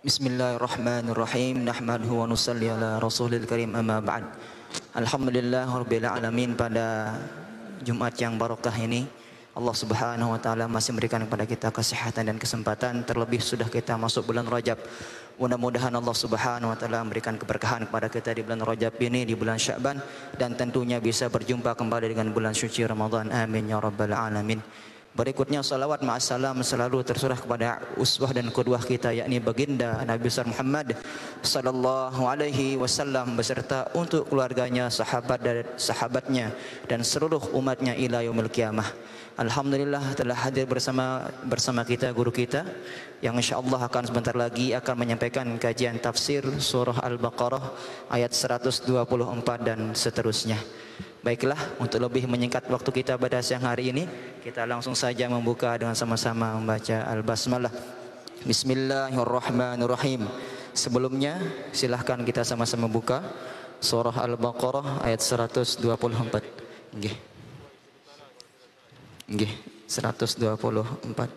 Bismillahirrahmanirrahim. Nahmaduhu wa nusalli ala Rasulil Karim amma ba'd. Alhamdulillah alamin pada Jumat yang barokah ini Allah Subhanahu wa taala masih memberikan kepada kita kesehatan dan kesempatan terlebih sudah kita masuk bulan Rajab. Mudah-mudahan Allah Subhanahu wa taala memberikan keberkahan kepada kita di bulan Rajab ini di bulan Sya'ban dan tentunya bisa berjumpa kembali dengan bulan suci Ramadan. Amin ya rabbal alamin. Berikutnya salawat ma'asalam selalu tersurah kepada uswah dan kedua kita yakni baginda Nabi besar Muhammad sallallahu alaihi wasallam beserta untuk keluarganya, sahabat dan sahabatnya dan seluruh umatnya ila yaumil kiamah. Alhamdulillah telah hadir bersama bersama kita guru kita yang insyaallah akan sebentar lagi akan menyampaikan kajian tafsir surah Al-Baqarah ayat 124 dan seterusnya. Baiklah, untuk lebih menyingkat waktu kita pada siang hari ini, kita langsung saja membuka dengan sama-sama membaca Al-Basmalah. Bismillahirrahmanirrahim. Sebelumnya, silahkan kita sama-sama buka surah Al-Baqarah ayat 124. Nggih. Nggih, 124.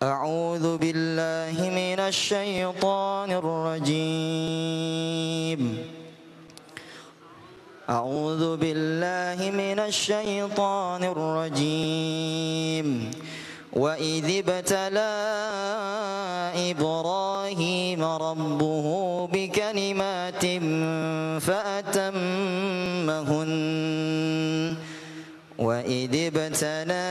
A'udzu billahi minasy syaithanir rajim. أعوذ بالله من الشيطان الرجيم. وإذ ابتلى إبراهيم ربه بكلمات فأتمهن. وإذ ابتلى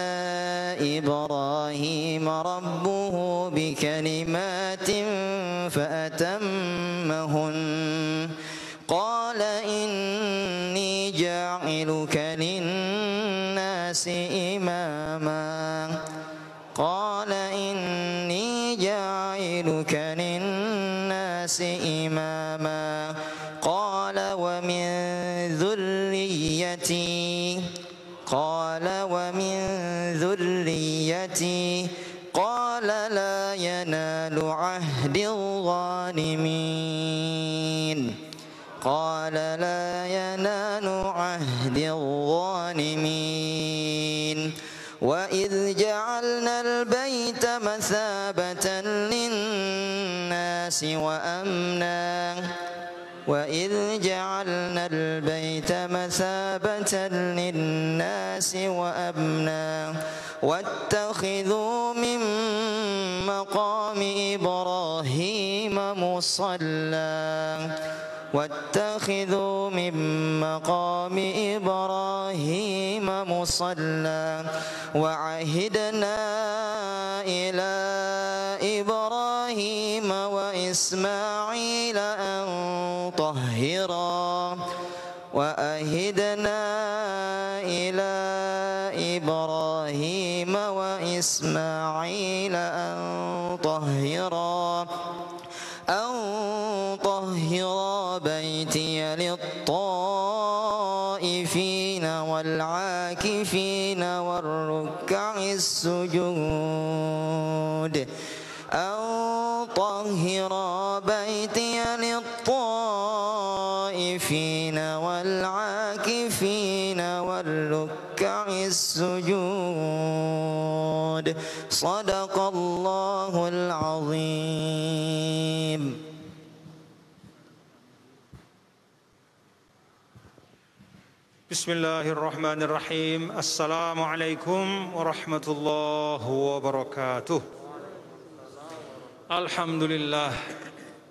إبراهيم ربه بكلمات فأتمهن. sí للناس وأمنا. وإذ جعلنا البيت مثابة للناس وأمنا. واتخذوا من مقام إبراهيم مصلى. واتخذوا من مقام إبراهيم مصلى. وعهدنا إلى وإسماعيل أن طهرا وأهدنا إلى إبراهيم وإسماعيل صدق الله العظيم. بسم الله الرحمن الرحيم السلام عليكم ورحمة الله وبركاته الحمد لله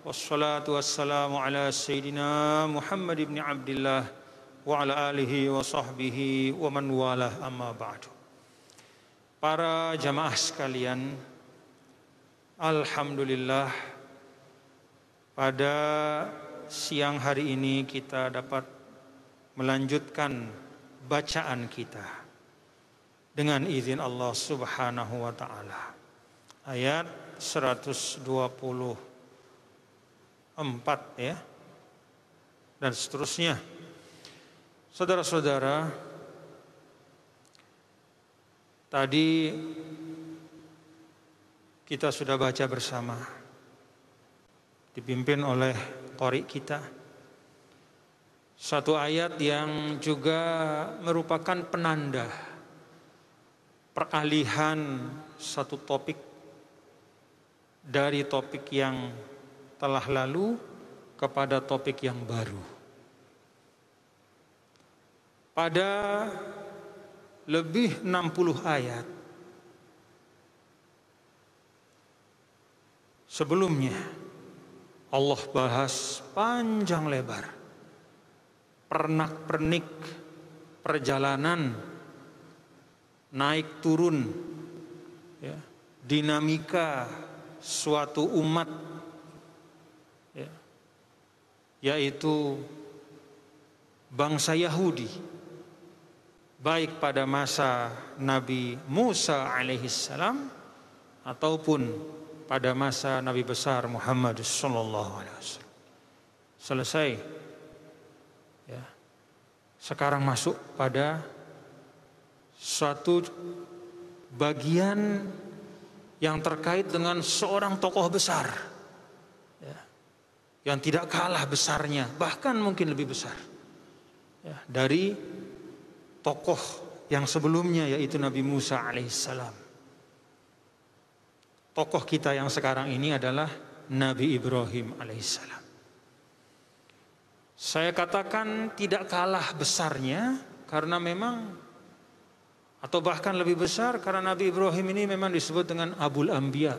والصلاة والسلام على سيدنا محمد بن عبد الله وعلى آله وصحبه ومن والاه أما بعد Para jamaah sekalian Alhamdulillah Pada siang hari ini kita dapat melanjutkan bacaan kita dengan izin Allah Subhanahu wa taala. Ayat 124 ya. Dan seterusnya. Saudara-saudara, tadi kita sudah baca bersama dipimpin oleh qori kita satu ayat yang juga merupakan penanda peralihan satu topik dari topik yang telah lalu kepada topik yang baru. Pada lebih 60 ayat. Sebelumnya Allah bahas panjang lebar pernak-pernik perjalanan naik turun ya, dinamika suatu umat ya, yaitu bangsa Yahudi baik pada masa Nabi Musa alaihissalam ataupun pada masa Nabi besar Muhammad sallallahu alaihi wasallam. Selesai. Ya. Sekarang masuk pada suatu bagian yang terkait dengan seorang tokoh besar ya, yang tidak kalah besarnya bahkan mungkin lebih besar ya, dari tokoh yang sebelumnya yaitu Nabi Musa alaihissalam tokoh kita yang sekarang ini adalah Nabi Ibrahim alaihissalam saya katakan tidak kalah besarnya karena memang atau bahkan lebih besar karena Nabi Ibrahim ini memang disebut dengan Abul Ambia.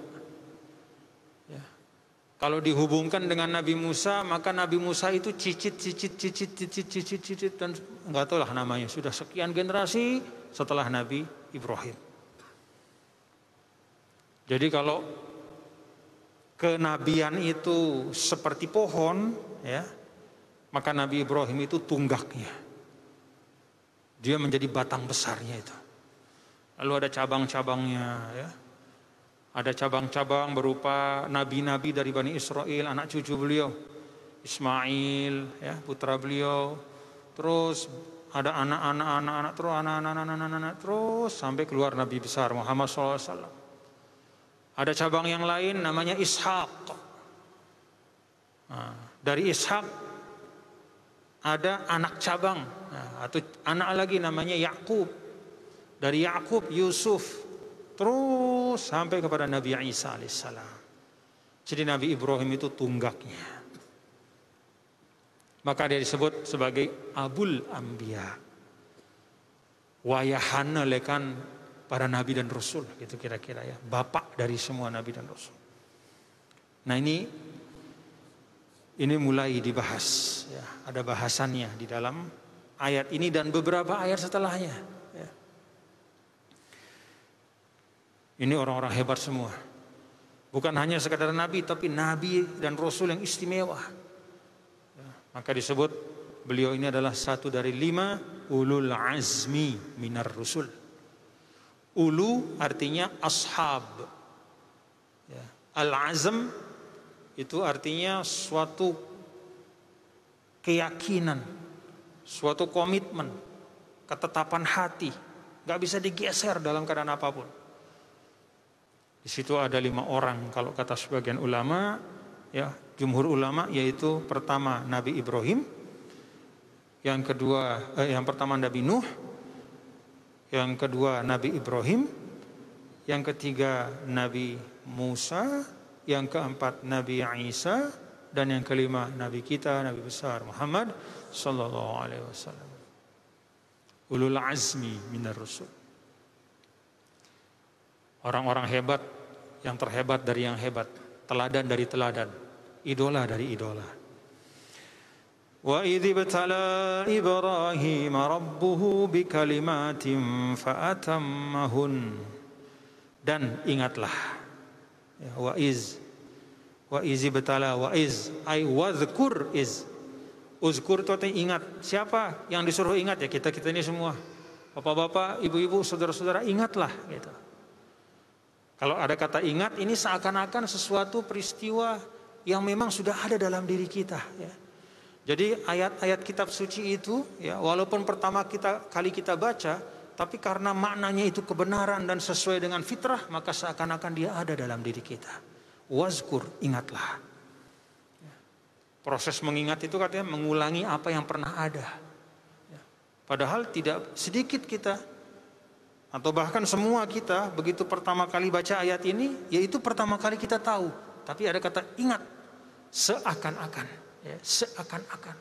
Kalau dihubungkan dengan Nabi Musa, maka Nabi Musa itu cicit, cicit, cicit, cicit, cicit, cicit, dan nggak tahu lah namanya. Sudah sekian generasi setelah Nabi Ibrahim. Jadi kalau kenabian itu seperti pohon, ya, maka Nabi Ibrahim itu tunggaknya. Dia menjadi batang besarnya itu. Lalu ada cabang-cabangnya ya. Ada cabang-cabang berupa nabi-nabi dari Bani Israel, anak cucu beliau. Ismail, ya, putra beliau. Terus ada anak-anak, anak-anak, terus anak-anak, anak-anak, terus sampai keluar Nabi besar Muhammad SAW. Ada cabang yang lain namanya Ishak. Nah, dari Ishak ada anak cabang nah, atau anak lagi namanya Yakub dari Yakub, Yusuf, terus sampai kepada Nabi Isa alaihissalam. Jadi Nabi Ibrahim itu tunggaknya. Maka dia disebut sebagai Abul Ambia. Wayahana lekan para nabi dan rasul gitu kira-kira ya. Bapak dari semua nabi dan rasul. Nah ini ini mulai dibahas ya. Ada bahasannya di dalam ayat ini dan beberapa ayat setelahnya. Ini orang-orang hebat semua. Bukan hanya sekadar nabi, tapi nabi dan rasul yang istimewa. Ya, maka disebut beliau ini adalah satu dari lima ulul azmi minar rusul. Ulu artinya ashab. Ya. Al-azm itu artinya suatu keyakinan, suatu komitmen, ketetapan hati. Gak bisa digeser dalam keadaan apa pun. Di situ ada lima orang kalau kata sebagian ulama, ya jumhur ulama yaitu pertama Nabi Ibrahim, yang kedua eh, yang pertama Nabi Nuh, yang kedua Nabi Ibrahim, yang ketiga Nabi Musa, yang keempat Nabi Isa, dan yang kelima Nabi kita Nabi besar Muhammad Sallallahu Alaihi Wasallam. Ulul azmi minar rusul. Orang-orang hebat yang terhebat dari yang hebat, teladan dari teladan, idola dari idola. Wa idh ibtala Ibrahim rabbuhu bikalimatin fa'atammahun. Dan ingatlah ya, wa iz wa iz ibtala wa iz ay wadhkur iz Uzkur itu ingat. Siapa yang disuruh ingat ya kita-kita ini semua. Bapak-bapak, ibu-ibu, saudara-saudara ingatlah gitu. Kalau ada kata ingat, ini seakan-akan sesuatu peristiwa yang memang sudah ada dalam diri kita. Ya. Jadi ayat-ayat kitab suci itu, ya, walaupun pertama kita kali kita baca, tapi karena maknanya itu kebenaran dan sesuai dengan fitrah, maka seakan-akan dia ada dalam diri kita. Wazkur, ingatlah. Proses mengingat itu katanya mengulangi apa yang pernah ada. Ya. Padahal tidak sedikit kita atau bahkan semua kita begitu pertama kali baca ayat ini, yaitu pertama kali kita tahu. Tapi ada kata ingat, seakan-akan, ya, seakan-akan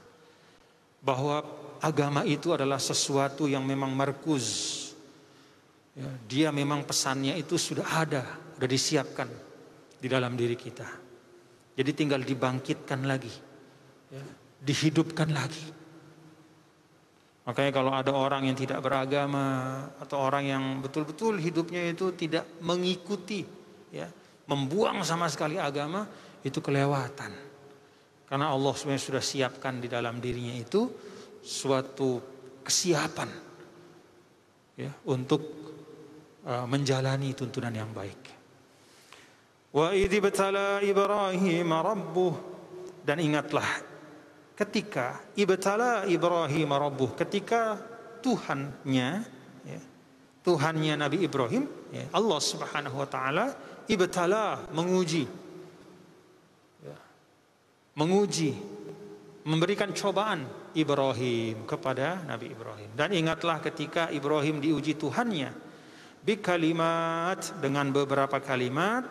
bahwa agama itu adalah sesuatu yang memang markuz. Ya, dia memang pesannya itu sudah ada, sudah disiapkan di dalam diri kita. Jadi tinggal dibangkitkan lagi, ya, dihidupkan lagi. Makanya kalau ada orang yang tidak beragama atau orang yang betul-betul hidupnya itu tidak mengikuti ya, membuang sama sekali agama itu kelewatan. Karena Allah sebenarnya sudah siapkan di dalam dirinya itu suatu kesiapan ya untuk uh, menjalani tuntunan yang baik. Wa idh Ibrahim rabbuh dan ingatlah ketika ibtala Ibrahim rabbuh ketika Tuhannya ya, Tuhannya Nabi Ibrahim ya, Allah Subhanahu wa taala ibtala menguji ya, menguji memberikan cobaan Ibrahim kepada Nabi Ibrahim. Dan ingatlah ketika Ibrahim diuji Tuhannya bi kalimat dengan beberapa kalimat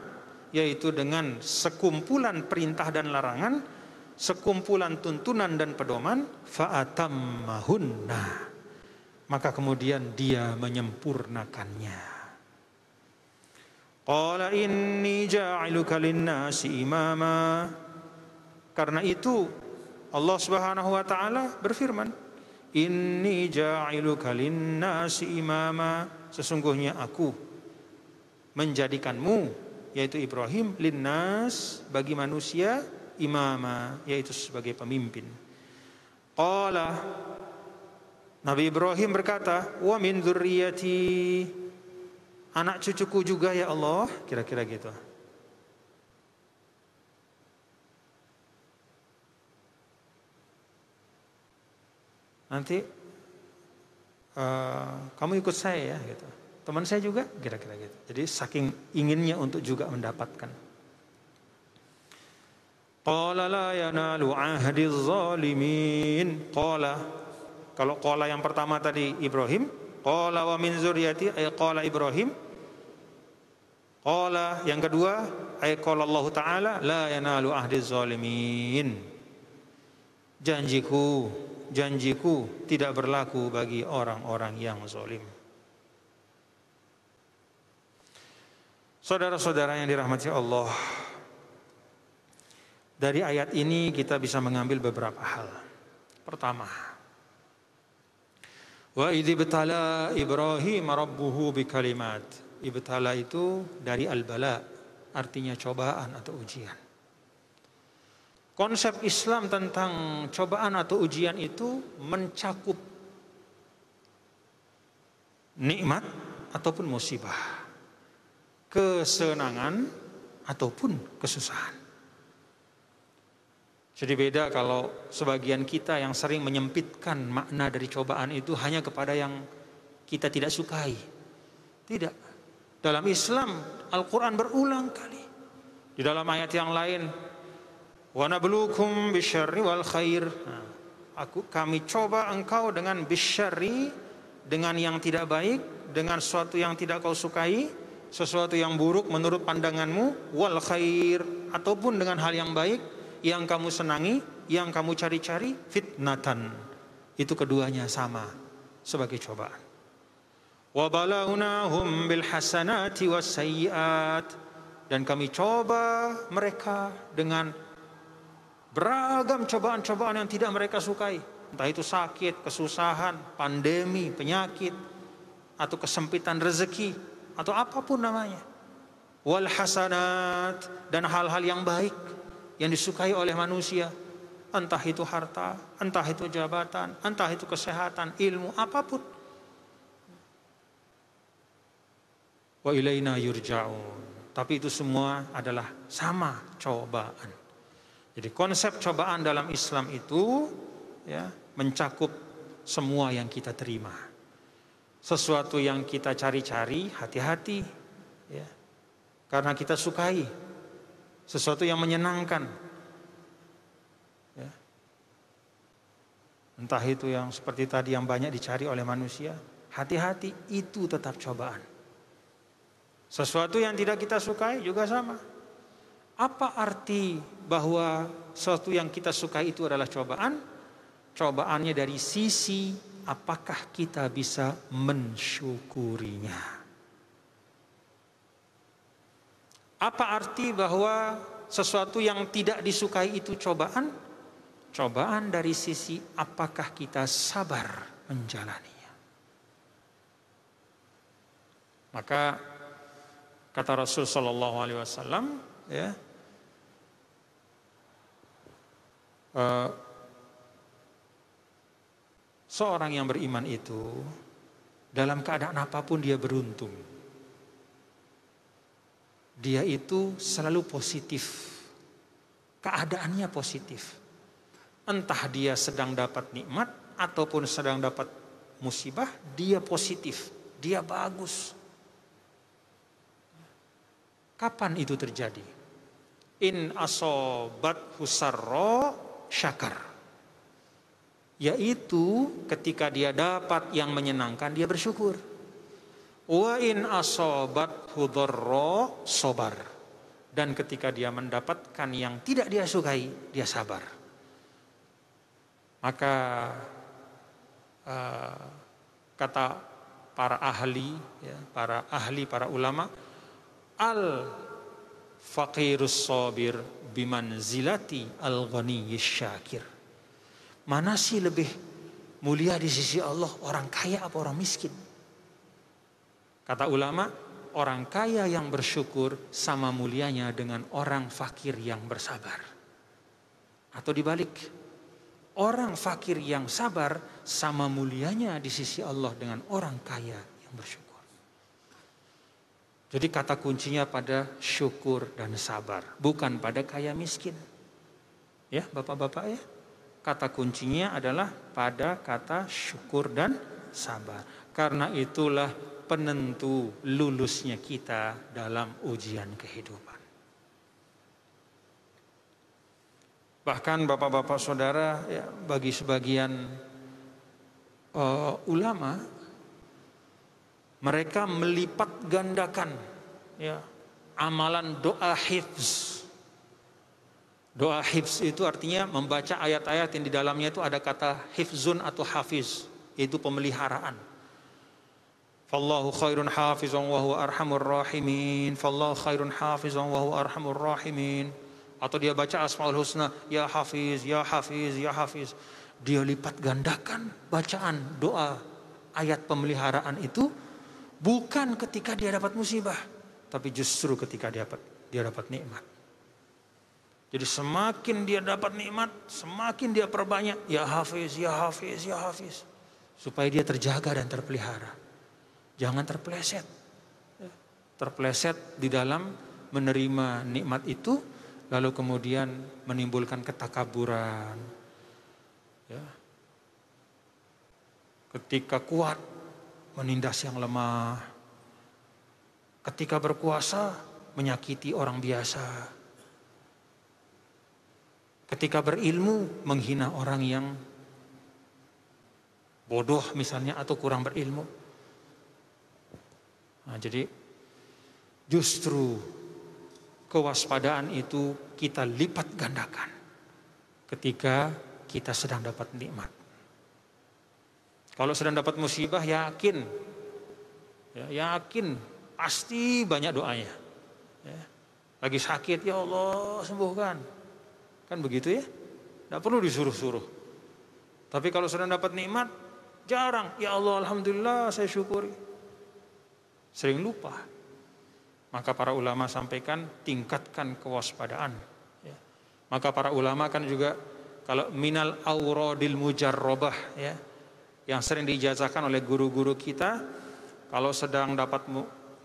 yaitu dengan sekumpulan perintah dan larangan sekumpulan tuntunan dan pedoman fa'atammahunna. Maka kemudian dia menyempurnakannya. Qala inni ja'iluka linnasi imama. Karena itu Allah Subhanahu wa taala berfirman inni ja'iluka linnasi imama. Sesungguhnya aku menjadikanmu yaitu Ibrahim linnas bagi manusia imama yaitu sebagai pemimpin. Qala Nabi Ibrahim berkata, "Wa min dzurriyyati" Anak cucuku juga ya Allah, kira-kira gitu. Nanti uh, kamu ikut saya ya gitu. Teman saya juga kira-kira gitu. Jadi saking inginnya untuk juga mendapatkan. Qala la yanalu ahdi zalimin. Qala. Kalau qala yang pertama tadi Ibrahim. Qala wa min zuriyati ay qala Ibrahim. Qala yang kedua ay qala Allah Ta'ala la yanalu ahdi zalimin. Janjiku, janjiku tidak berlaku bagi orang-orang yang zalim. Saudara-saudara yang dirahmati Allah, dari ayat ini kita bisa mengambil beberapa hal. Pertama, wa idibtala Ibrahim rabbuhu bikalimat. Ibtala itu dari al-bala, artinya cobaan atau ujian. Konsep Islam tentang cobaan atau ujian itu mencakup nikmat ataupun musibah, kesenangan ataupun kesusahan. Jadi beda kalau sebagian kita yang sering menyempitkan makna dari cobaan itu hanya kepada yang kita tidak sukai. Tidak. Dalam Islam Al-Quran berulang kali. Di dalam ayat yang lain. Wa nablukum bisyarri wal khair. Nah, aku kami coba engkau dengan bisyarri dengan yang tidak baik, dengan sesuatu yang tidak kau sukai, sesuatu yang buruk menurut pandanganmu, wal khair ataupun dengan hal yang baik yang kamu senangi, yang kamu cari-cari fitnatan. Itu keduanya sama sebagai cobaan. Wa balawnahum bil hasanati wasayyiat dan kami coba mereka dengan beragam cobaan-cobaan yang tidak mereka sukai. Entah itu sakit, kesusahan, pandemi, penyakit, atau kesempitan rezeki, atau apa pun namanya. Wal hasanat dan hal-hal yang baik yang disukai oleh manusia entah itu harta, entah itu jabatan, entah itu kesehatan, ilmu, apa pun. Wa ilaina yurja'un. Tapi itu semua adalah sama cobaan. Jadi konsep cobaan dalam Islam itu ya mencakup semua yang kita terima. Sesuatu yang kita cari-cari, hati-hati ya. Karena kita sukai sesuatu yang menyenangkan. Ya. Entah itu yang seperti tadi yang banyak dicari oleh manusia, hati-hati itu tetap cobaan. Sesuatu yang tidak kita sukai juga sama. Apa arti bahwa sesuatu yang kita sukai itu adalah cobaan? Cobaannya dari sisi apakah kita bisa mensyukurinya. Apa arti bahwa sesuatu yang tidak disukai itu cobaan? Cobaan dari sisi apakah kita sabar menjalaninya. Maka kata Rasul Shallallahu Alaihi Wasallam, ya, uh, seorang yang beriman itu dalam keadaan apa pun dia beruntung dia itu selalu positif. Keadaannya positif. Entah dia sedang dapat nikmat ataupun sedang dapat musibah, dia positif, dia bagus. Kapan itu terjadi? In asobat husarro syakar. Yaitu ketika dia dapat yang menyenangkan, dia bersyukur. Wa in asobat hudorro sobar. Dan ketika dia mendapatkan yang tidak dia sukai, dia sabar. Maka uh, kata para ahli, ya, para ahli, para ulama, al faqirus sabir biman zilati al syakir. Mana sih lebih mulia di sisi Allah orang kaya apa orang miskin? Kata ulama, orang kaya yang bersyukur sama mulianya dengan orang fakir yang bersabar. Atau dibalik, orang fakir yang sabar sama mulianya di sisi Allah dengan orang kaya yang bersyukur. Jadi kata kuncinya pada syukur dan sabar, bukan pada kaya miskin. Ya, Bapak-bapak ya. Kata kuncinya adalah pada kata syukur dan sabar. Karena itulah penentu lulusnya kita dalam ujian kehidupan. Bahkan bapak-bapak saudara, ya, bagi sebagian uh, ulama, mereka melipat gandakan ya, amalan doa hifz. Doa hifz itu artinya membaca ayat-ayat yang di dalamnya itu ada kata hifzun atau hafiz, yaitu pemeliharaan. Hafizan wa huwa arhamur rahimin. Fallahu khairun hafizan wa huwa arhamur rahimin. Atau dia baca Asmaul Husna, ya Hafiz, ya Hafiz, ya Hafiz. Dia lipat gandakan bacaan doa ayat pemeliharaan itu bukan ketika dia dapat musibah, tapi justru ketika dia dapat dia dapat nikmat. Jadi semakin dia dapat nikmat, semakin dia perbanyak ya Hafiz, ya Hafiz, ya Hafiz. Supaya dia terjaga dan terpelihara. Jangan terpleset. Terpleset di dalam menerima nikmat itu lalu kemudian menimbulkan ketakaburan. Ya. Ketika kuat menindas yang lemah. Ketika berkuasa menyakiti orang biasa. Ketika berilmu menghina orang yang bodoh misalnya atau kurang berilmu. Nah, jadi justru kewaspadaan itu kita lipat gandakan ketika kita sedang dapat nikmat. Kalau sedang dapat musibah yakin, ya, yakin pasti banyak doanya. Ya. Lagi sakit ya Allah sembuhkan, kan begitu ya? Tidak perlu disuruh-suruh. Tapi kalau sedang dapat nikmat jarang ya Allah alhamdulillah saya syukuri sering lupa. Maka para ulama sampaikan tingkatkan kewaspadaan. Ya. Maka para ulama kan juga kalau minal aurodil mujarrobah ya, yang sering dijazakan oleh guru-guru kita, kalau sedang dapat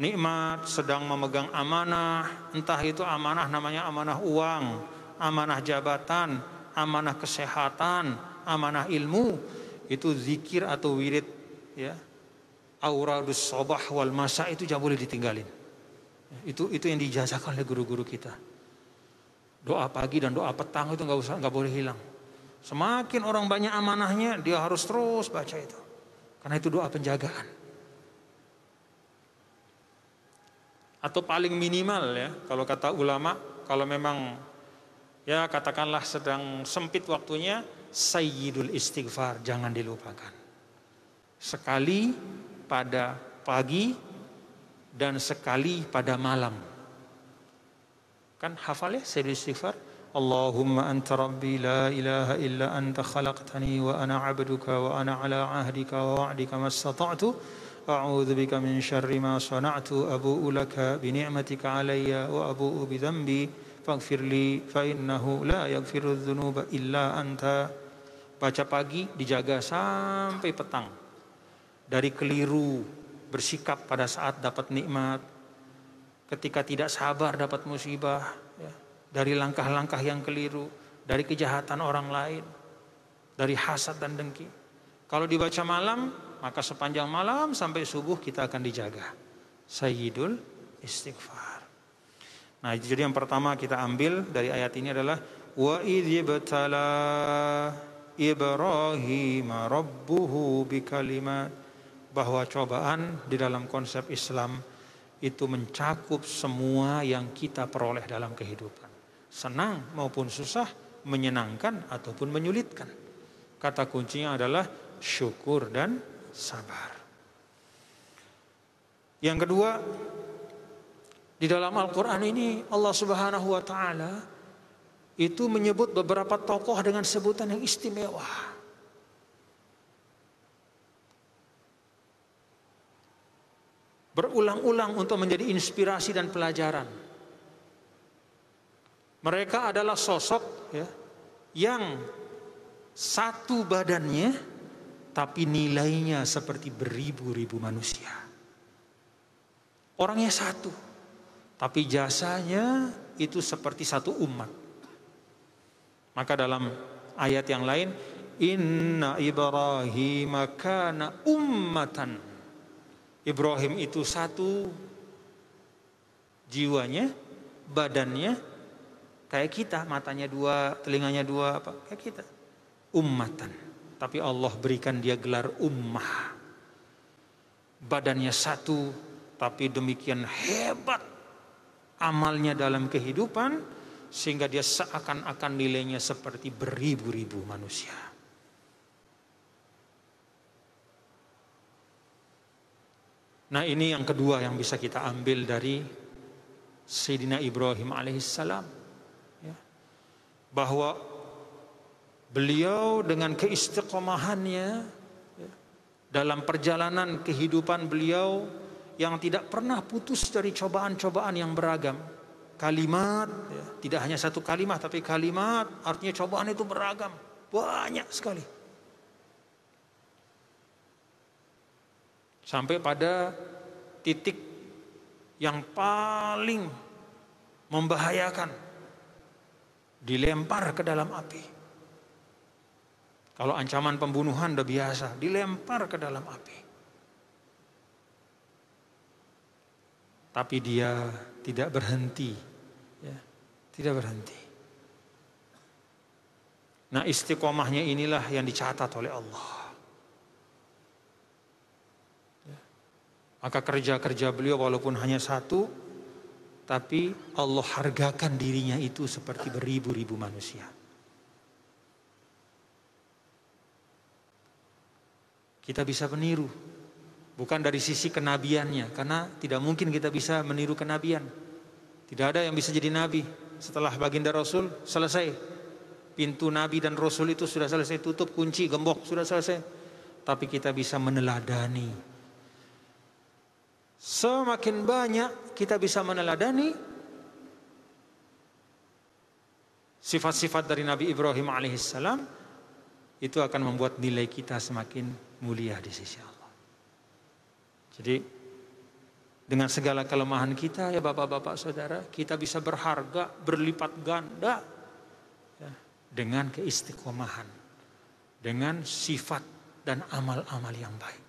nikmat, sedang memegang amanah, entah itu amanah namanya amanah uang, amanah jabatan, amanah kesehatan, amanah ilmu, itu zikir atau wirid ya auradus sobah wal masa itu jangan boleh ditinggalin. Itu itu yang dijazakan oleh guru-guru kita. Doa pagi dan doa petang itu nggak usah nggak boleh hilang. Semakin orang banyak amanahnya dia harus terus baca itu. Karena itu doa penjagaan. Atau paling minimal ya kalau kata ulama kalau memang ya katakanlah sedang sempit waktunya sayyidul istighfar jangan dilupakan sekali pada pagi dan sekali pada malam kan hafal ya sayyidul istighfar Allahumma anta rabbi la ilaha illa anta khalaqtani wa ana abduka wa ana ala ahdika wa wa'dika mastata'tu أعوذ بك من شر ما صنعت أبوء لك بنعمتك علي وأبوء بذنبي فاغفر لي فإنه لا يغفر الذنوب إلا أنت baca pagi dijaga sampai petang dari keliru bersikap pada saat dapat nikmat ketika tidak sabar dapat musibah ya. dari langkah-langkah yang keliru dari kejahatan orang lain dari hasad dan dengki kalau dibaca malam maka sepanjang malam sampai subuh kita akan dijaga. Sayyidul istighfar. Nah, jadi yang pertama kita ambil dari ayat ini adalah wa idzibtala Ibrahim rabbuhu bikalimat bahwa cobaan di dalam konsep Islam itu mencakup semua yang kita peroleh dalam kehidupan. Senang maupun susah, menyenangkan ataupun menyulitkan. Kata kuncinya adalah syukur dan sabar. Yang kedua, di dalam Al-Quran ini Allah Subhanahu wa Ta'ala itu menyebut beberapa tokoh dengan sebutan yang istimewa. Berulang-ulang untuk menjadi inspirasi dan pelajaran. Mereka adalah sosok ya, yang satu badannya tapi nilainya seperti beribu-ribu manusia. Orangnya satu, tapi jasanya itu seperti satu umat. Maka dalam ayat yang lain, Inna Ibrahim kana ummatan. Ibrahim itu satu jiwanya, badannya kayak kita, matanya dua, telinganya dua, apa kayak kita. Ummatan tapi Allah berikan dia gelar ummah. Badannya satu, tapi demikian hebat amalnya dalam kehidupan, sehingga dia seakan-akan nilainya seperti beribu-ribu manusia. Nah ini yang kedua yang bisa kita ambil dari Sayyidina Ibrahim alaihissalam. Ya. Bahwa Beliau dengan keistiqomahannya ya, dalam perjalanan kehidupan beliau yang tidak pernah putus dari cobaan-cobaan yang beragam. Kalimat, ya, tidak hanya satu kalimat tapi kalimat artinya cobaan itu beragam, banyak sekali. Sampai pada titik yang paling membahayakan dilempar ke dalam api. Kalau ancaman pembunuhan udah biasa, dilempar ke dalam api. Tapi dia tidak berhenti, ya, tidak berhenti. Nah istiqomahnya inilah yang dicatat oleh Allah. Maka kerja-kerja beliau walaupun hanya satu, tapi Allah hargakan dirinya itu seperti beribu-ribu manusia. kita bisa meniru. Bukan dari sisi kenabiannya, karena tidak mungkin kita bisa meniru kenabian. Tidak ada yang bisa jadi nabi setelah baginda Rasul selesai. Pintu nabi dan Rasul itu sudah selesai tutup, kunci, gembok, sudah selesai. Tapi kita bisa meneladani. Semakin banyak kita bisa meneladani sifat-sifat dari Nabi Ibrahim alaihissalam itu akan membuat nilai kita semakin mulia di sisi Allah. Jadi dengan segala kelemahan kita ya bapak-bapak saudara, kita bisa berharga berlipat ganda ya, dengan keistiqomahan, dengan sifat dan amal-amal yang baik.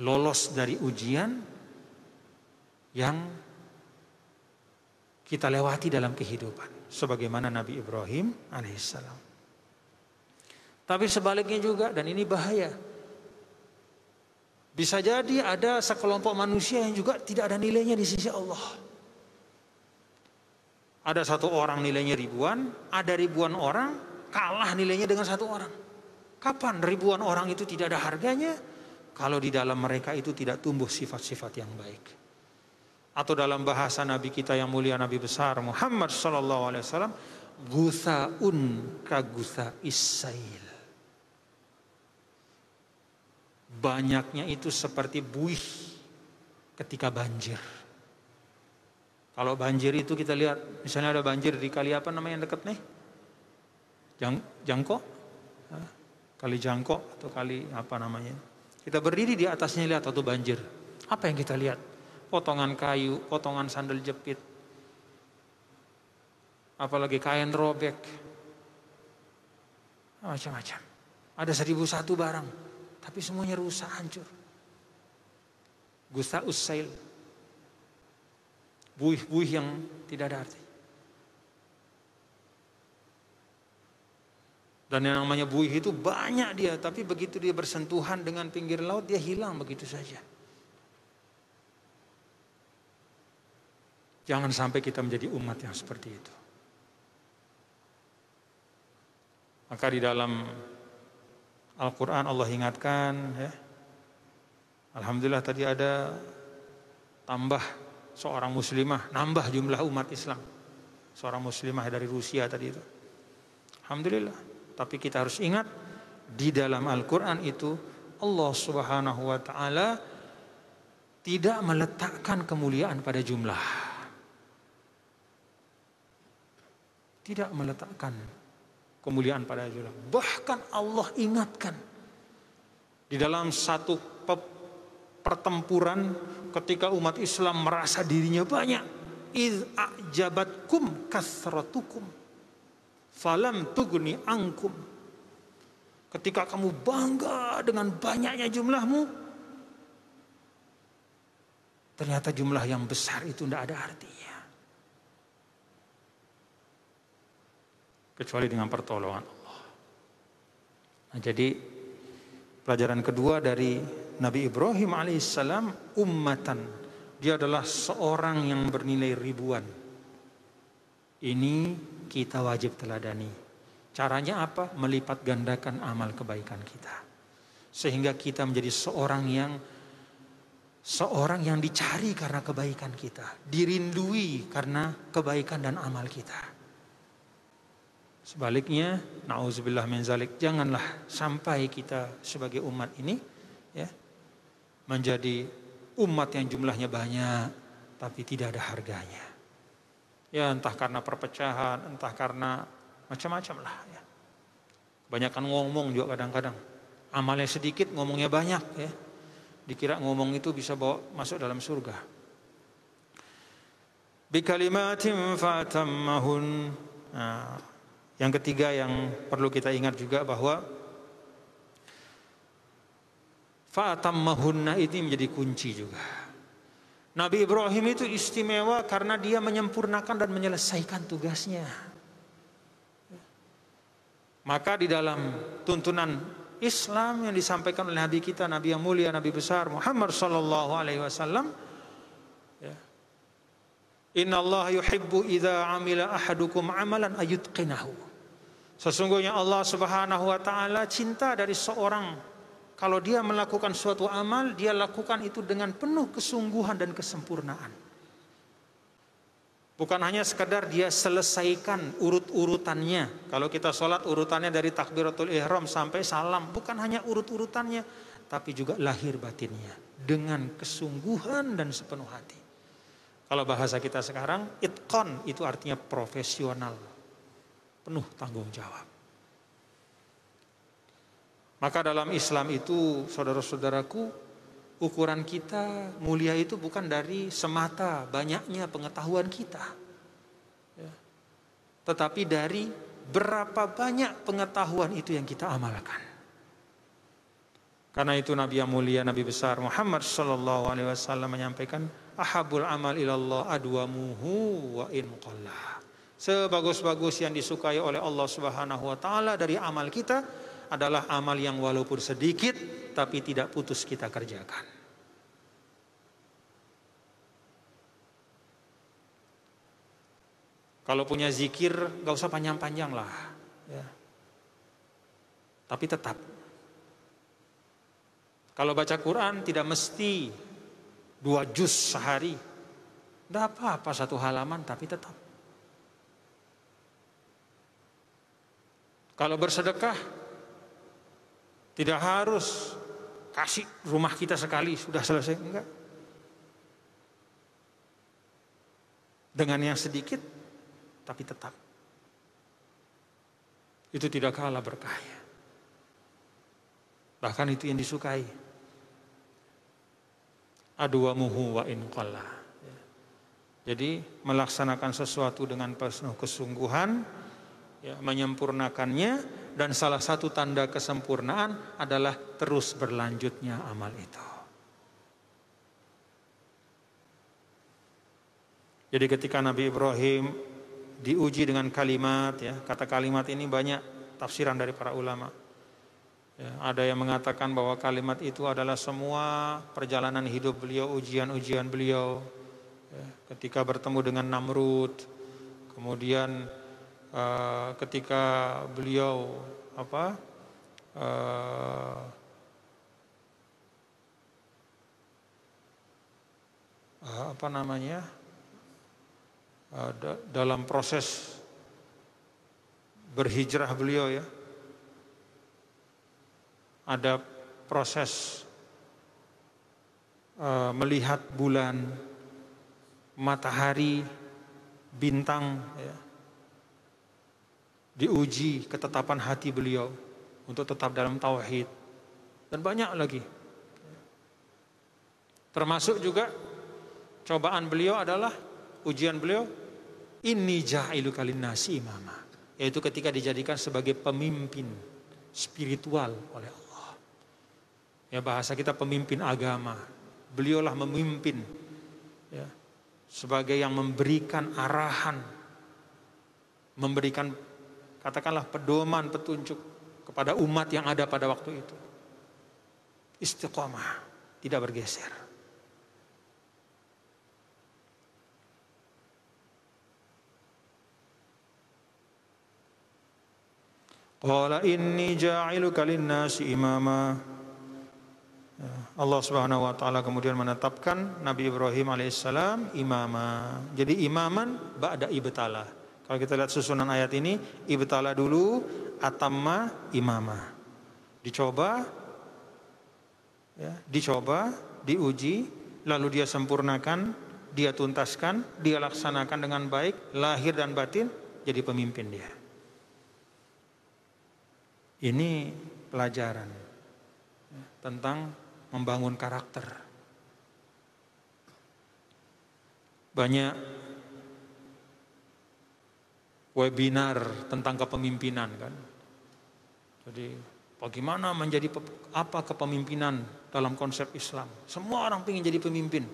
Lolos dari ujian yang kita lewati dalam kehidupan sebagaimana Nabi Ibrahim alaihissalam. Tapi sebaliknya juga dan ini bahaya. Bisa jadi ada sekelompok manusia yang juga tidak ada nilainya di sisi Allah. Ada satu orang nilainya ribuan, ada ribuan orang kalah nilainya dengan satu orang. Kapan ribuan orang itu tidak ada harganya? Kalau di dalam mereka itu tidak tumbuh sifat-sifat yang baik. Atau dalam bahasa Nabi kita yang mulia Nabi besar Muhammad sallallahu alaihi wasallam, gusaun ka gusa isail. Banyaknya itu seperti buih ketika banjir. Kalau banjir itu kita lihat, misalnya ada banjir di kali apa namanya yang dekat nih? Jang, jangko? Kali jangkok atau kali apa namanya? Kita berdiri di atasnya lihat atau banjir. Apa yang kita lihat? Potongan kayu, potongan sandal jepit. Apalagi kain robek. Macam-macam. Ada seribu satu barang. Tapi semuanya rusak, hancur. Gusa usail. Buih-buih yang tidak ada arti. Dan yang namanya buih itu banyak dia, tapi begitu dia bersentuhan dengan pinggir laut, dia hilang begitu saja. Jangan sampai kita menjadi umat yang seperti itu. Maka di dalam Al-Quran Allah ingatkan, ya, Alhamdulillah tadi ada tambah seorang muslimah, nambah jumlah umat Islam. Seorang muslimah dari Rusia tadi itu. Alhamdulillah. Tapi kita harus ingat di dalam Al-Qur'an itu Allah Subhanahu wa taala tidak meletakkan kemuliaan pada jumlah. Tidak meletakkan kemuliaan pada jumlah. Bahkan Allah ingatkan di dalam satu pertempuran ketika umat Islam merasa dirinya banyak iz ajabatkum kasratukum falam tugni angkum. Ketika kamu bangga dengan banyaknya jumlahmu, ternyata jumlah yang besar itu tidak ada artinya. Kecuali dengan pertolongan Allah. Nah, jadi pelajaran kedua dari Nabi Ibrahim alaihissalam ummatan. Dia adalah seorang yang bernilai ribuan. Ini kita wajib teladani. Caranya apa? Melipat gandakan amal kebaikan kita. Sehingga kita menjadi seorang yang seorang yang dicari karena kebaikan kita, dirindui karena kebaikan dan amal kita. Sebaliknya, nauzubillah min zalik, janganlah sampai kita sebagai umat ini ya menjadi umat yang jumlahnya banyak tapi tidak ada harganya. Ya entah karena perpecahan, entah karena macam-macam lah ya. Kebanyakan ngomong juga kadang-kadang. Amalnya sedikit, ngomongnya banyak ya. Dikira ngomong itu bisa bawa masuk dalam surga. Bikalimatim fatammahun. Nah, yang ketiga yang perlu kita ingat juga bahwa fatammahunna ini menjadi kunci juga. Nabi Ibrahim itu istimewa karena dia menyempurnakan dan menyelesaikan tugasnya. Maka di dalam tuntunan Islam yang disampaikan oleh Nabi kita, Nabi yang mulia, Nabi besar Muhammad sallallahu alaihi wasallam, ya. Inna Allah yuhibbu idza amila ahadukum amalan ayutqinahu. Sesungguhnya Allah Subhanahu wa taala cinta dari seorang kalau dia melakukan suatu amal, dia lakukan itu dengan penuh kesungguhan dan kesempurnaan. Bukan hanya sekadar dia selesaikan urut-urutannya. Kalau kita sholat urutannya dari takbiratul ihram sampai salam. Bukan hanya urut-urutannya. Tapi juga lahir batinnya. Dengan kesungguhan dan sepenuh hati. Kalau bahasa kita sekarang, itkon itu artinya profesional. Penuh tanggung jawab. Maka dalam Islam itu saudara-saudaraku ukuran kita mulia itu bukan dari semata banyaknya pengetahuan kita. Ya. Tetapi dari berapa banyak pengetahuan itu yang kita amalkan. Karena itu Nabi yang mulia, Nabi besar Muhammad Sallallahu Alaihi Wasallam menyampaikan, ahabul amal ilallah adwamuhu wa in. Sebagus-bagus yang disukai oleh Allah Subhanahu Wa Taala dari amal kita adalah amal yang walaupun sedikit tapi tidak putus kita kerjakan. Kalau punya zikir gak usah panjang-panjang lah. Ya. Tapi tetap. Kalau baca Quran tidak mesti dua juz sehari. Tidak apa-apa satu halaman tapi tetap. Kalau bersedekah tidak harus kasih rumah kita sekali, sudah selesai. Enggak. Dengan yang sedikit, tapi tetap. Itu tidak kalah berkahnya. Bahkan itu yang disukai. Aduamuhu wa in qalla. Jadi melaksanakan sesuatu dengan penuh kesungguhan, ya, menyempurnakannya, dan salah satu tanda kesempurnaan adalah terus berlanjutnya amal itu. Jadi ketika Nabi Ibrahim diuji dengan kalimat ya, kata kalimat ini banyak tafsiran dari para ulama. Ya, ada yang mengatakan bahwa kalimat itu adalah semua perjalanan hidup beliau, ujian-ujian beliau. Ya, ketika bertemu dengan Namrud, kemudian uh, ketika beliau apa uh, uh, apa namanya uh, da dalam proses berhijrah beliau ya ada proses uh, melihat bulan matahari bintang ya diuji ketetapan hati beliau untuk tetap dalam tauhid. Dan banyak lagi. Termasuk juga cobaan beliau adalah ujian beliau ini jahilu nasi imama. Yaitu ketika dijadikan sebagai pemimpin spiritual oleh Allah. Ya bahasa kita pemimpin agama. Beliaulah memimpin ya sebagai yang memberikan arahan memberikan katakanlah pedoman petunjuk kepada umat yang ada pada waktu itu. Istiqomah, tidak bergeser. Qala inni ja'iluka lin-nasi imama. Ya, Allah Subhanahu wa taala kemudian menetapkan Nabi Ibrahim alaihissalam imama. Jadi imaman ba'da ibtalah kalau kita lihat susunan ayat ini, ibtala dulu, atamma imama. Dicoba, ya, dicoba, diuji, lalu dia sempurnakan, dia tuntaskan, dia laksanakan dengan baik, lahir dan batin, jadi pemimpin dia. Ini pelajaran tentang membangun karakter. Banyak webinar tentang kepemimpinan kan. Jadi bagaimana menjadi apa kepemimpinan dalam konsep Islam. Semua orang ingin jadi pemimpin.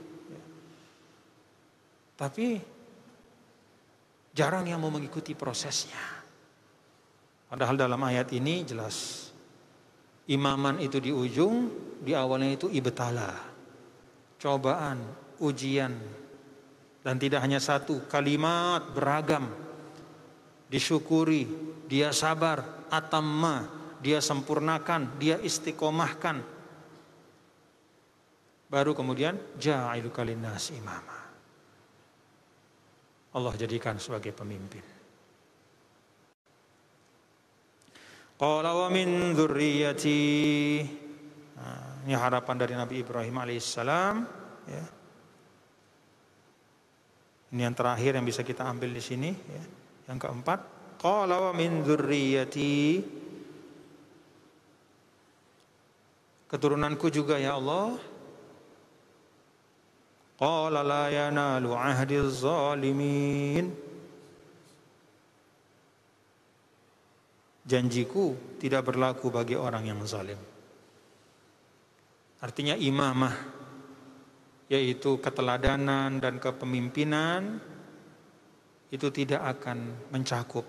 Tapi jarang yang mau mengikuti prosesnya. Padahal dalam ayat ini jelas imaman itu di ujung, di awalnya itu ibtala. Cobaan, ujian. Dan tidak hanya satu, kalimat beragam disyukuri, dia sabar, atamma, dia sempurnakan, dia istiqomahkan. Baru kemudian ja'ilu kalinas imama. Allah jadikan sebagai pemimpin. Qala wa min dzurriyyati. Nah, ini harapan dari Nabi Ibrahim alaihissalam ya. Ini yang terakhir yang bisa kita ambil di sini ya. Yang keempat, qala wa min dzurriyyati keturunanku juga ya Allah. Qala la yanalu ahdi zalimin. Janjiku tidak berlaku bagi orang yang zalim. Artinya imamah yaitu keteladanan dan kepemimpinan itu tidak akan mencakup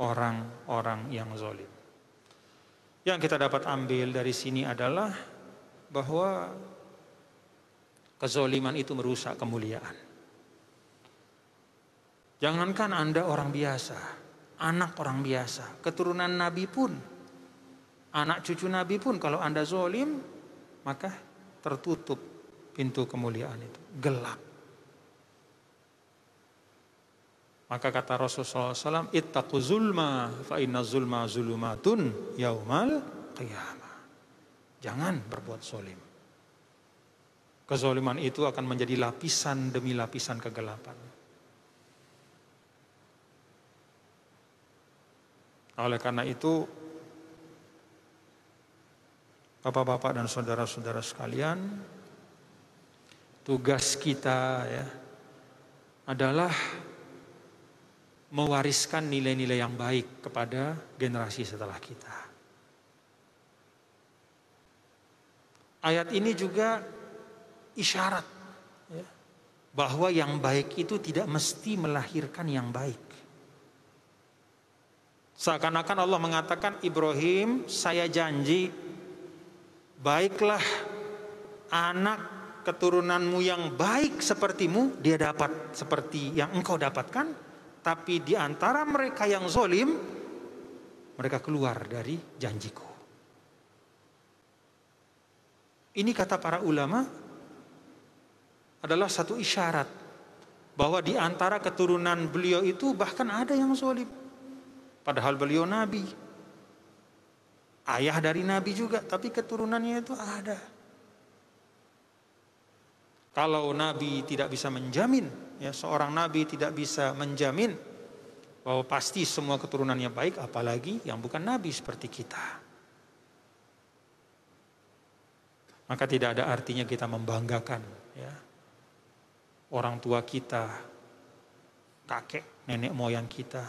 orang-orang yang zolim. Yang kita dapat ambil dari sini adalah bahwa kezoliman itu merusak kemuliaan. Jangankan Anda orang biasa, anak orang biasa, keturunan Nabi pun, anak cucu Nabi pun kalau Anda zolim, maka tertutup pintu kemuliaan itu, gelap. Maka kata Rasulullah SAW, Ittaqu zulma, fa inna zulma zulumatun yaumal qiyamah. Jangan berbuat zolim. Kezoliman itu akan menjadi lapisan demi lapisan kegelapan. Oleh karena itu, Bapak-bapak dan saudara-saudara sekalian, tugas kita ya adalah mewariskan nilai-nilai yang baik kepada generasi setelah kita. Ayat ini juga isyarat ya, bahwa yang baik itu tidak mesti melahirkan yang baik. Seakan-akan Allah mengatakan Ibrahim saya janji baiklah anak keturunanmu yang baik sepertimu dia dapat seperti yang engkau dapatkan tapi di antara mereka yang zolim mereka keluar dari janjiku ini kata para ulama adalah satu isyarat bahwa di antara keturunan beliau itu bahkan ada yang zolim Padahal beliau nabi. Ayah dari nabi juga, tapi keturunannya itu ada. Kalau nabi tidak bisa menjamin, ya seorang nabi tidak bisa menjamin bahwa pasti semua keturunannya baik, apalagi yang bukan nabi seperti kita. Maka tidak ada artinya kita membanggakan ya orang tua kita, kakek, nenek moyang kita,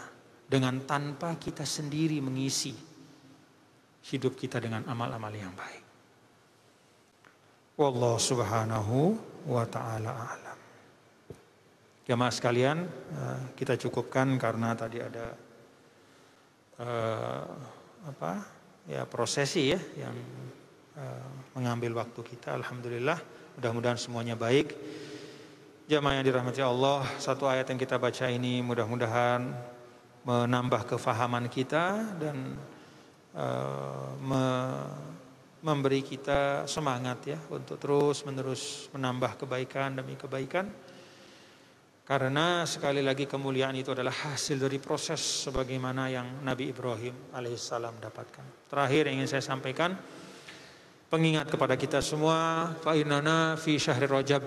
dengan tanpa kita sendiri mengisi hidup kita dengan amal-amal yang baik. Wallahu subhanahu wa ta'ala alam. Jamaah sekalian, eh, kita cukupkan karena tadi ada uh, apa ya prosesi ya yang uh, mengambil waktu kita. Alhamdulillah, mudah-mudahan semuanya baik. Jamaah yang dirahmati Allah, satu ayat yang kita baca ini mudah-mudahan menambah kefahaman kita dan uh, me memberi kita semangat ya untuk terus menerus menambah kebaikan demi kebaikan karena sekali lagi kemuliaan itu adalah hasil dari proses sebagaimana yang Nabi Ibrahim alaihissalam dapatkan. Terakhir yang ingin saya sampaikan pengingat kepada kita semua fa fi syahri rajab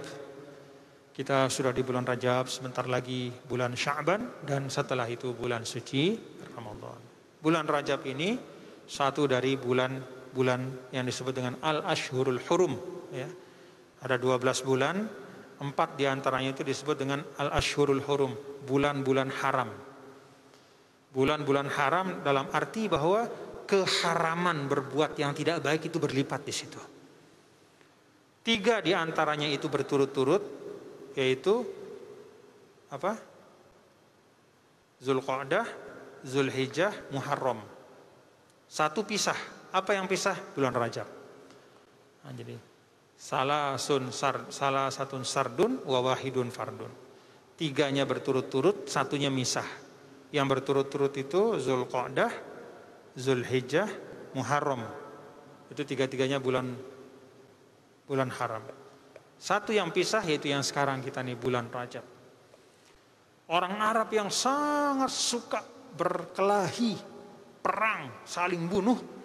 kita sudah di bulan Rajab, sebentar lagi bulan Sya'ban dan setelah itu bulan suci Ramadan. Bulan Rajab ini satu dari bulan-bulan yang disebut dengan Al-Ashhurul Hurum ya. Ada 12 bulan, empat di antaranya itu disebut dengan Al-Ashhurul Hurum, bulan-bulan haram. Bulan-bulan haram dalam arti bahwa keharaman berbuat yang tidak baik itu berlipat di situ. Tiga di antaranya itu berturut-turut, yaitu apa? Zulqa'dah, Zulhijjah, Muharram. Satu pisah. Apa yang pisah? Bulan Rajab. Nah, jadi salah sun sar, salah satu sardun wa wahidun fardun. Tiganya berturut-turut, satunya misah. Yang berturut-turut itu Zulqa'dah, Zulhijjah, Muharram. Itu tiga-tiganya bulan bulan haram. Satu yang pisah yaitu yang sekarang kita nih bulan Rajab. Orang Arab yang sangat suka berkelahi, perang, saling bunuh.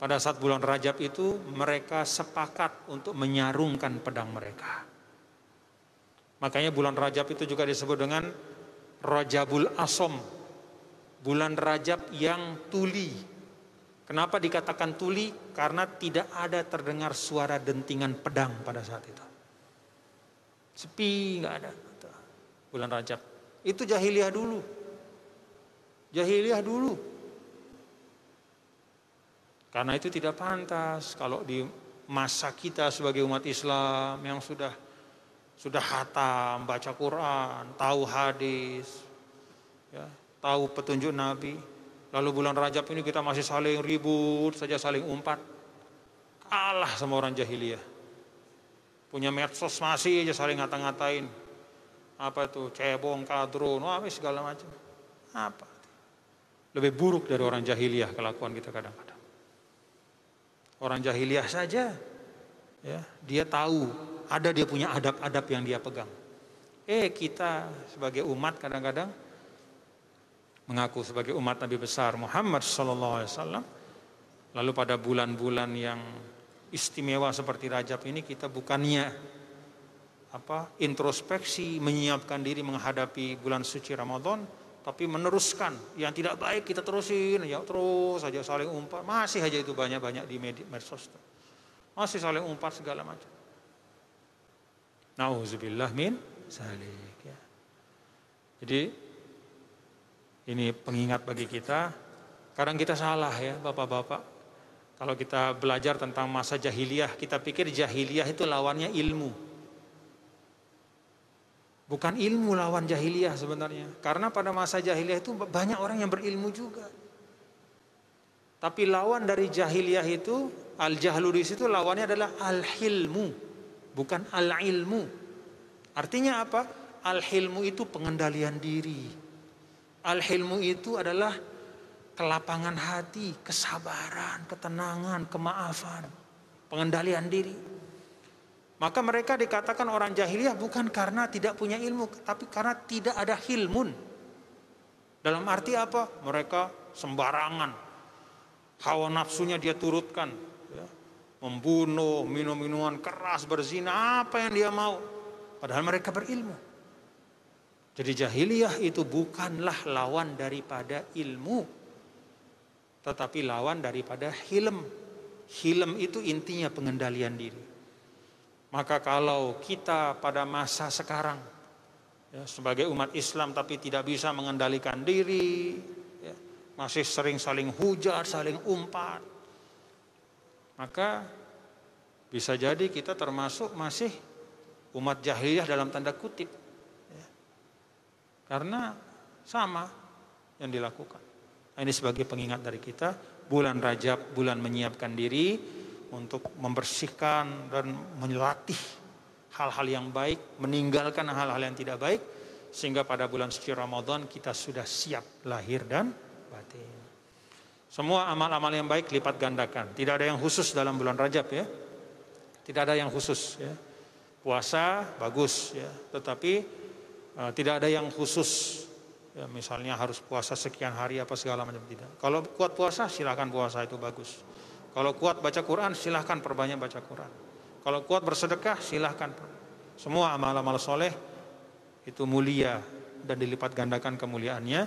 Pada saat bulan Rajab itu mereka sepakat untuk menyarungkan pedang mereka. Makanya bulan Rajab itu juga disebut dengan Rajabul Asom. Bulan Rajab yang tuli. Kenapa dikatakan tuli? Karena tidak ada terdengar suara dentingan pedang pada saat itu. Sepi nggak ada. Bulan Rajab. Itu jahiliyah dulu. Jahiliyah dulu. Karena itu tidak pantas kalau di masa kita sebagai umat Islam yang sudah sudah hatam, baca Quran, tahu hadis, ya, tahu petunjuk Nabi. Lalu bulan Rajab ini kita masih saling ribut saja saling umpat. Kalah sama orang jahiliyah. Punya medsos masih aja saling ngata-ngatain. apa tuh cebong, kadrun, wah segala macam. Apa? Lebih buruk dari orang jahiliyah kelakuan kita kadang-kadang. Orang jahiliyah saja ya, dia tahu ada dia punya adab-adab yang dia pegang. Eh kita sebagai umat kadang-kadang mengaku sebagai umat Nabi besar Muhammad sallallahu alaihi wasallam lalu pada bulan-bulan yang istimewa seperti Rajab ini kita bukannya apa introspeksi menyiapkan diri menghadapi bulan suci Ramadan tapi meneruskan yang tidak baik kita terusin ya terus saja saling umpat masih aja itu banyak-banyak di media medsos masih saling umpat segala macam Nauzubillah min salik ya. Jadi ini pengingat bagi kita. Kadang kita salah ya Bapak-bapak. Kalau kita belajar tentang masa jahiliyah, kita pikir jahiliyah itu lawannya ilmu. Bukan ilmu lawan jahiliyah sebenarnya. Karena pada masa jahiliyah itu banyak orang yang berilmu juga. Tapi lawan dari jahiliyah itu, al-jahlu di situ lawannya adalah al-hilmu, bukan al-ilmu. Artinya apa? Al-hilmu itu pengendalian diri. Al-hilmu itu adalah kelapangan hati, kesabaran, ketenangan, kemaafan, pengendalian diri. Maka mereka dikatakan orang jahiliyah bukan karena tidak punya ilmu, tapi karena tidak ada hilmun. Dalam arti apa? Mereka sembarangan. Hawa nafsunya dia turutkan. Ya. Membunuh, minum minuman keras, berzina, apa yang dia mau. Padahal mereka berilmu. Jadi jahiliyah itu bukanlah lawan daripada ilmu tetapi lawan daripada hilm. Hilm itu intinya pengendalian diri. Maka kalau kita pada masa sekarang ya, sebagai umat Islam tapi tidak bisa mengendalikan diri, ya, masih sering saling hujat, saling umpat, maka bisa jadi kita termasuk masih umat jahiliyah dalam tanda kutip, ya. karena sama yang dilakukan. Nah, ini sebagai pengingat dari kita, bulan Rajab, bulan menyiapkan diri untuk membersihkan dan melatih hal-hal yang baik, meninggalkan hal-hal yang tidak baik, sehingga pada bulan suci Ramadan kita sudah siap lahir dan batin. Semua amal-amal yang baik lipat gandakan. Tidak ada yang khusus dalam bulan Rajab ya. Tidak ada yang khusus ya. Puasa bagus ya, tetapi uh, tidak ada yang khusus ya, misalnya harus puasa sekian hari apa segala macam tidak. Kalau kuat puasa silahkan puasa itu bagus. Kalau kuat baca Quran silahkan perbanyak baca Quran. Kalau kuat bersedekah silahkan. Semua amal-amal soleh itu mulia dan dilipat gandakan kemuliaannya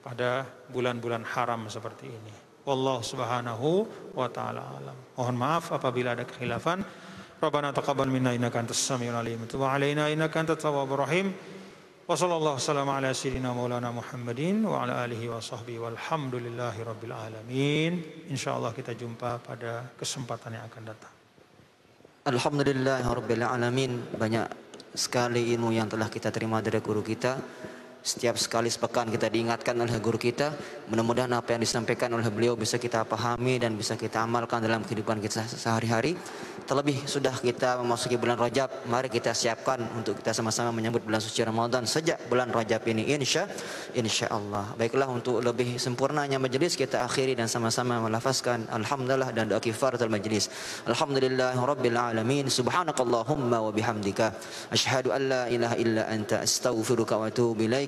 pada bulan-bulan haram seperti ini. Wallahu subhanahu wa ta'ala alam. Mohon maaf apabila ada kekhilafan. Rabbana taqabbal minna innaka antas samiul alim. Wa alaina innaka antat tawwabur rahim. Wassalamualaikum ala sayyidina maulana Muhammadin wa ala alihi wa sahbihi walhamdulillahi rabbil alamin. Insyaallah kita jumpa pada kesempatan yang akan datang. Alhamdulillah rabbil alamin. Banyak sekali ilmu yang telah kita terima dari guru kita. Setiap sekali sepekan kita diingatkan oleh guru kita. Mudah-mudahan apa yang disampaikan oleh beliau bisa kita pahami dan bisa kita amalkan dalam kehidupan kita sehari-hari. Terlebih sudah kita memasuki bulan Rajab, mari kita siapkan untuk kita sama-sama menyambut bulan suci Ramadan sejak bulan Rajab ini insya insya Allah. Baiklah untuk lebih sempurnanya majelis kita akhiri dan sama-sama melafazkan alhamdulillah dan doa kifaratul majelis. Alhamdulillah alamin. Subhanakallahumma wa bihamdika asyhadu an la ilaha illa anta astaghfiruka wa atubu ilaik.